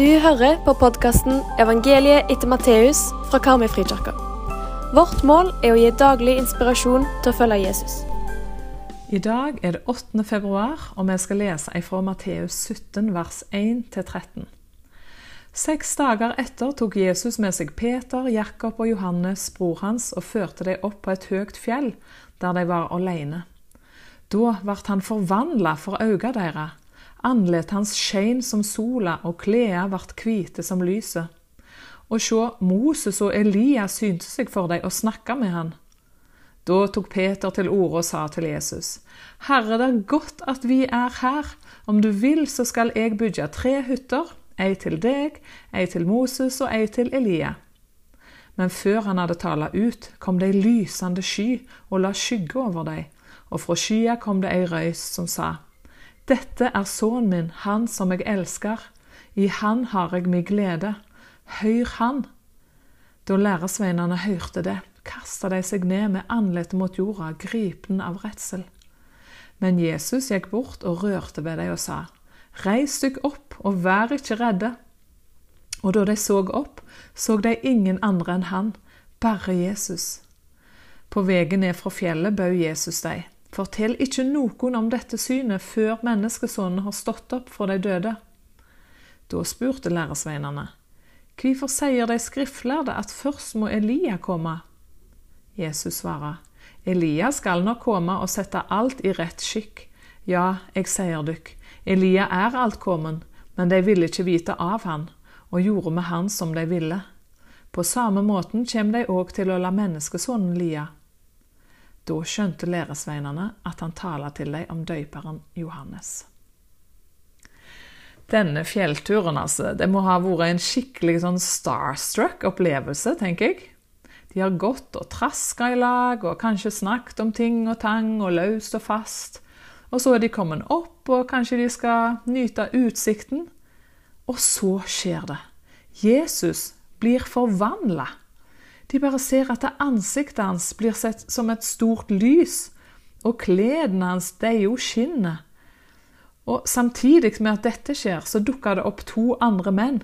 Du hører på podkasten 'Evangeliet etter Matteus' fra Karmøyfrikirka. Vårt mål er å gi daglig inspirasjon til å følge Jesus. I dag er det 8. februar, og vi skal lese fra Matteus 17, vers 1-13. Seks dager etter tok Jesus med seg Peter, Jakob og Johannes, bror hans, og førte dem opp på et høyt fjell, der de var alene. Da ble han forvandla for øynene deres. Andlet hans skein som sola, og klærne ble hvite som lyset. Og sjå, Moses og Elias synte seg for dem og snakka med han. Da tok Peter til orde og sa til Jesus, Herre, det er godt at vi er her. Om du vil, så skal jeg bygge tre hytter, ei til deg, ei til Moses og ei til Elia. Men før han hadde tala ut, kom det ei lysende sky og la skygge over dem, og fra skya kom det ei røys som sa, dette er sønnen min, han som jeg elsker. I han har jeg min glede. Hør han. Da læresveinene hørte det, kasta de seg ned med andletet mot jorda, gripen av redsel. Men Jesus gikk bort og rørte ved dem og sa, Reis dykk opp og vær ikke redde. Og da de så opp, så de ingen andre enn han, bare Jesus. På veien ned fra fjellet bød Jesus dem. Fortell ikke noen om dette synet før menneskesonen har stått opp for de døde. Da spurte læresveinene, hvorfor sier de skriftlærde at først må Elia komme? Jesus svarer, Elia skal nok komme og sette alt i rett skikk. Ja, jeg sier dykk, Elia er alt kommet, men de ville ikke vite av han, og gjorde med han som de ville. På samme måten kommer de òg til å la menneskesonen lie. Da skjønte læresveinene at han taler til dem om døyperen Johannes. Denne fjellturen altså, det må ha vært en skikkelig sånn starstruck opplevelse, tenker jeg. De har gått og traska i lag og kanskje snakket om ting og tang og løst og fast. Og så er de kommet opp, og kanskje de skal nyte utsikten. Og så skjer det. Jesus blir forvandla. De bare ser at ansiktet hans blir sett som et stort lys, og klærne hans det er jo skinnet. Og Samtidig med at dette skjer, så dukker det opp to andre menn,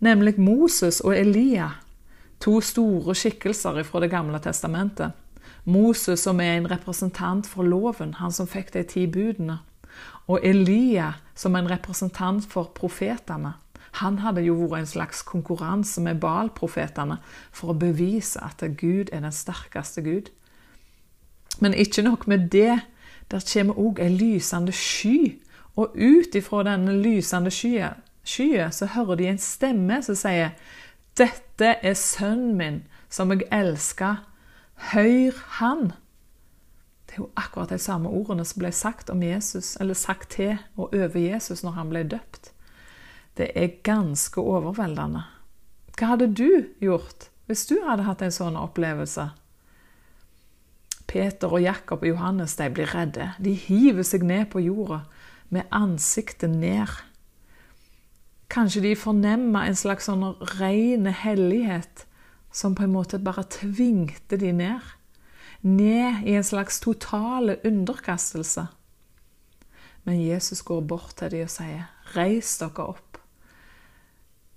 nemlig Moses og Elia. To store skikkelser fra Det gamle testamentet. Moses som er en representant for loven, han som fikk de ti budene. Og Elia som en representant for profetene. Han hadde jo vært en slags konkurranse med Baal-profetene for å bevise at Gud er den sterkeste Gud. Men ikke nok med det. Der kommer òg ei lysende sky. Og ut ifra denne lysende skyen så hører de en stemme som sier Dette er sønnen min, som jeg elsker. Hør han. Det er jo akkurat de samme ordene som ble sagt om Jesus, eller sagt til og over Jesus når han ble døpt. Det er ganske overveldende. Hva hadde du gjort hvis du hadde hatt en sånn opplevelse? Peter og Jakob og Johannes de blir redde. De hiver seg ned på jorda med ansiktet ned. Kanskje de fornemmer en slags sånn ren hellighet som på en måte bare tvingte de ned. Ned i en slags totale underkastelse. Men Jesus går bort til dem og sier, 'Reis dere opp'.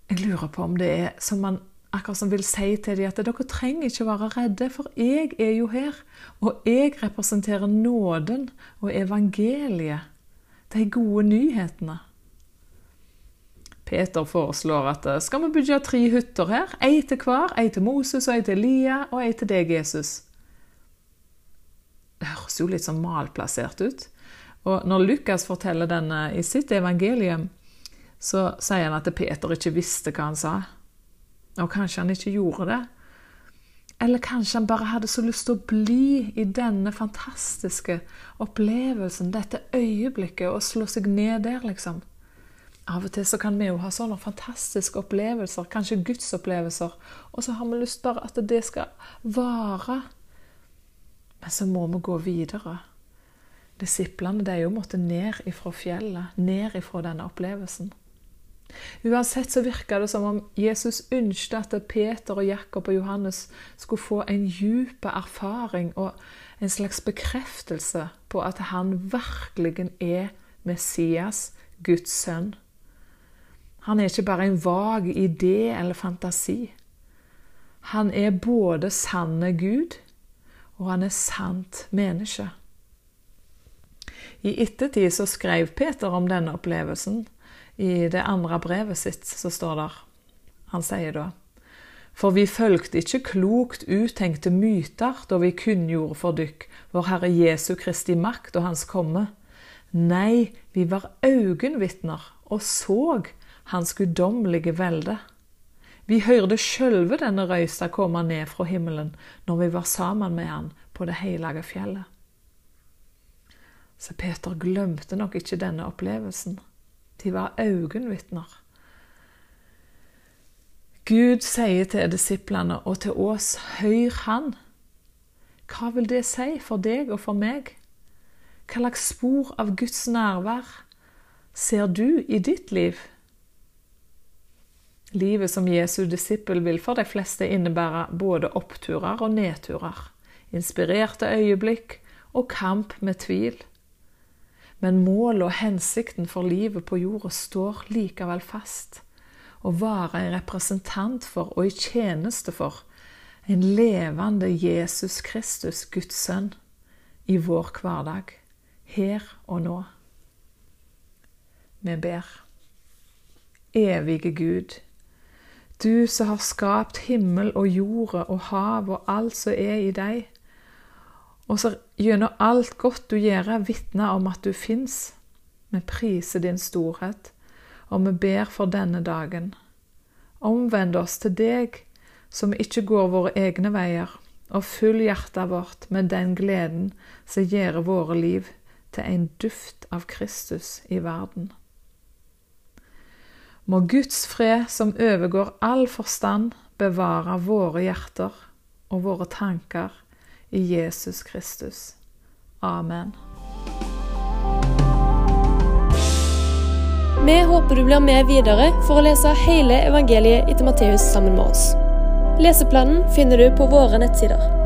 Jeg lurer på om det er som man akkurat som vil si til dem at dere trenger ikke være redde, for jeg er jo her. Og jeg representerer nåden og evangeliet, de gode nyhetene. Peter foreslår at eh, skal vi bygge tre hytter her, ei til hver, ei til Moses, ei til Elia og ei til deg, Jesus. Det høres jo litt sånn malplassert ut. Og når Lukas forteller denne i sitt evangelium, så sier han at Peter ikke visste hva han sa. Og kanskje han ikke gjorde det. Eller kanskje han bare hadde så lyst til å bli i denne fantastiske opplevelsen, dette øyeblikket, og slå seg ned der, liksom. Av og til så kan vi jo ha sånne fantastiske opplevelser, kanskje gudsopplevelser, og så har vi lyst bare at det skal vare. Men så må vi gå videre. Disiplene de jo måtte ned ifra fjellet, ned ifra denne opplevelsen. Uansett så virka det som om Jesus ønsket at Peter og Jakob og Johannes skulle få en djup erfaring og en slags bekreftelse på at han virkelig er Messias, Guds sønn. Han er ikke bare en vag idé eller fantasi. Han er både sanne Gud, og han er sant menneske. I ettertid så skrev Peter om denne opplevelsen. I det andre brevet sitt så står det Han sier da For vi fulgte ikke klokt uttenkte myter da vi kunngjorde for dykk vår Herre Jesu Kristi makt og Hans komme. Nei, vi var øyenvitner og så Hans guddommelige velde. Vi hørte sjølve denne røysa komme ned fra himmelen når vi var sammen med Han på det hellige fjellet. Så Peter glemte nok ikke denne opplevelsen. De var øyenvitner. Gud sier til disiplene og til oss, hør Han. Hva vil det si for deg og for meg? Hva slags spor av Guds nærvær ser du i ditt liv? Livet som Jesu disippel vil for de fleste innebære både oppturer og nedturer, inspirerte øyeblikk og kamp med tvil. Men målet og hensikten for livet på jorda står likevel fast. Å være en representant for og i tjeneste for en levende Jesus Kristus, Guds sønn, i vår hverdag, her og nå. Vi ber. Evige Gud, du som har skapt himmel og jorda og hav og alt som er i deg, og så gjennom alt godt du gjør, vitne om at du fins. Vi priser din storhet, og vi ber for denne dagen. Omvend oss til deg, som ikke går våre egne veier, og fyll hjertet vårt med den gleden som gjør våre liv til en duft av Kristus i verden. Må Guds fred, som overgår all forstand, bevare våre hjerter og våre tanker i Jesus Kristus. Amen. Vi håper du blir med videre for å lese hele evangeliet etter Matteus sammen med oss. Leseplanen finner du på våre nettsider.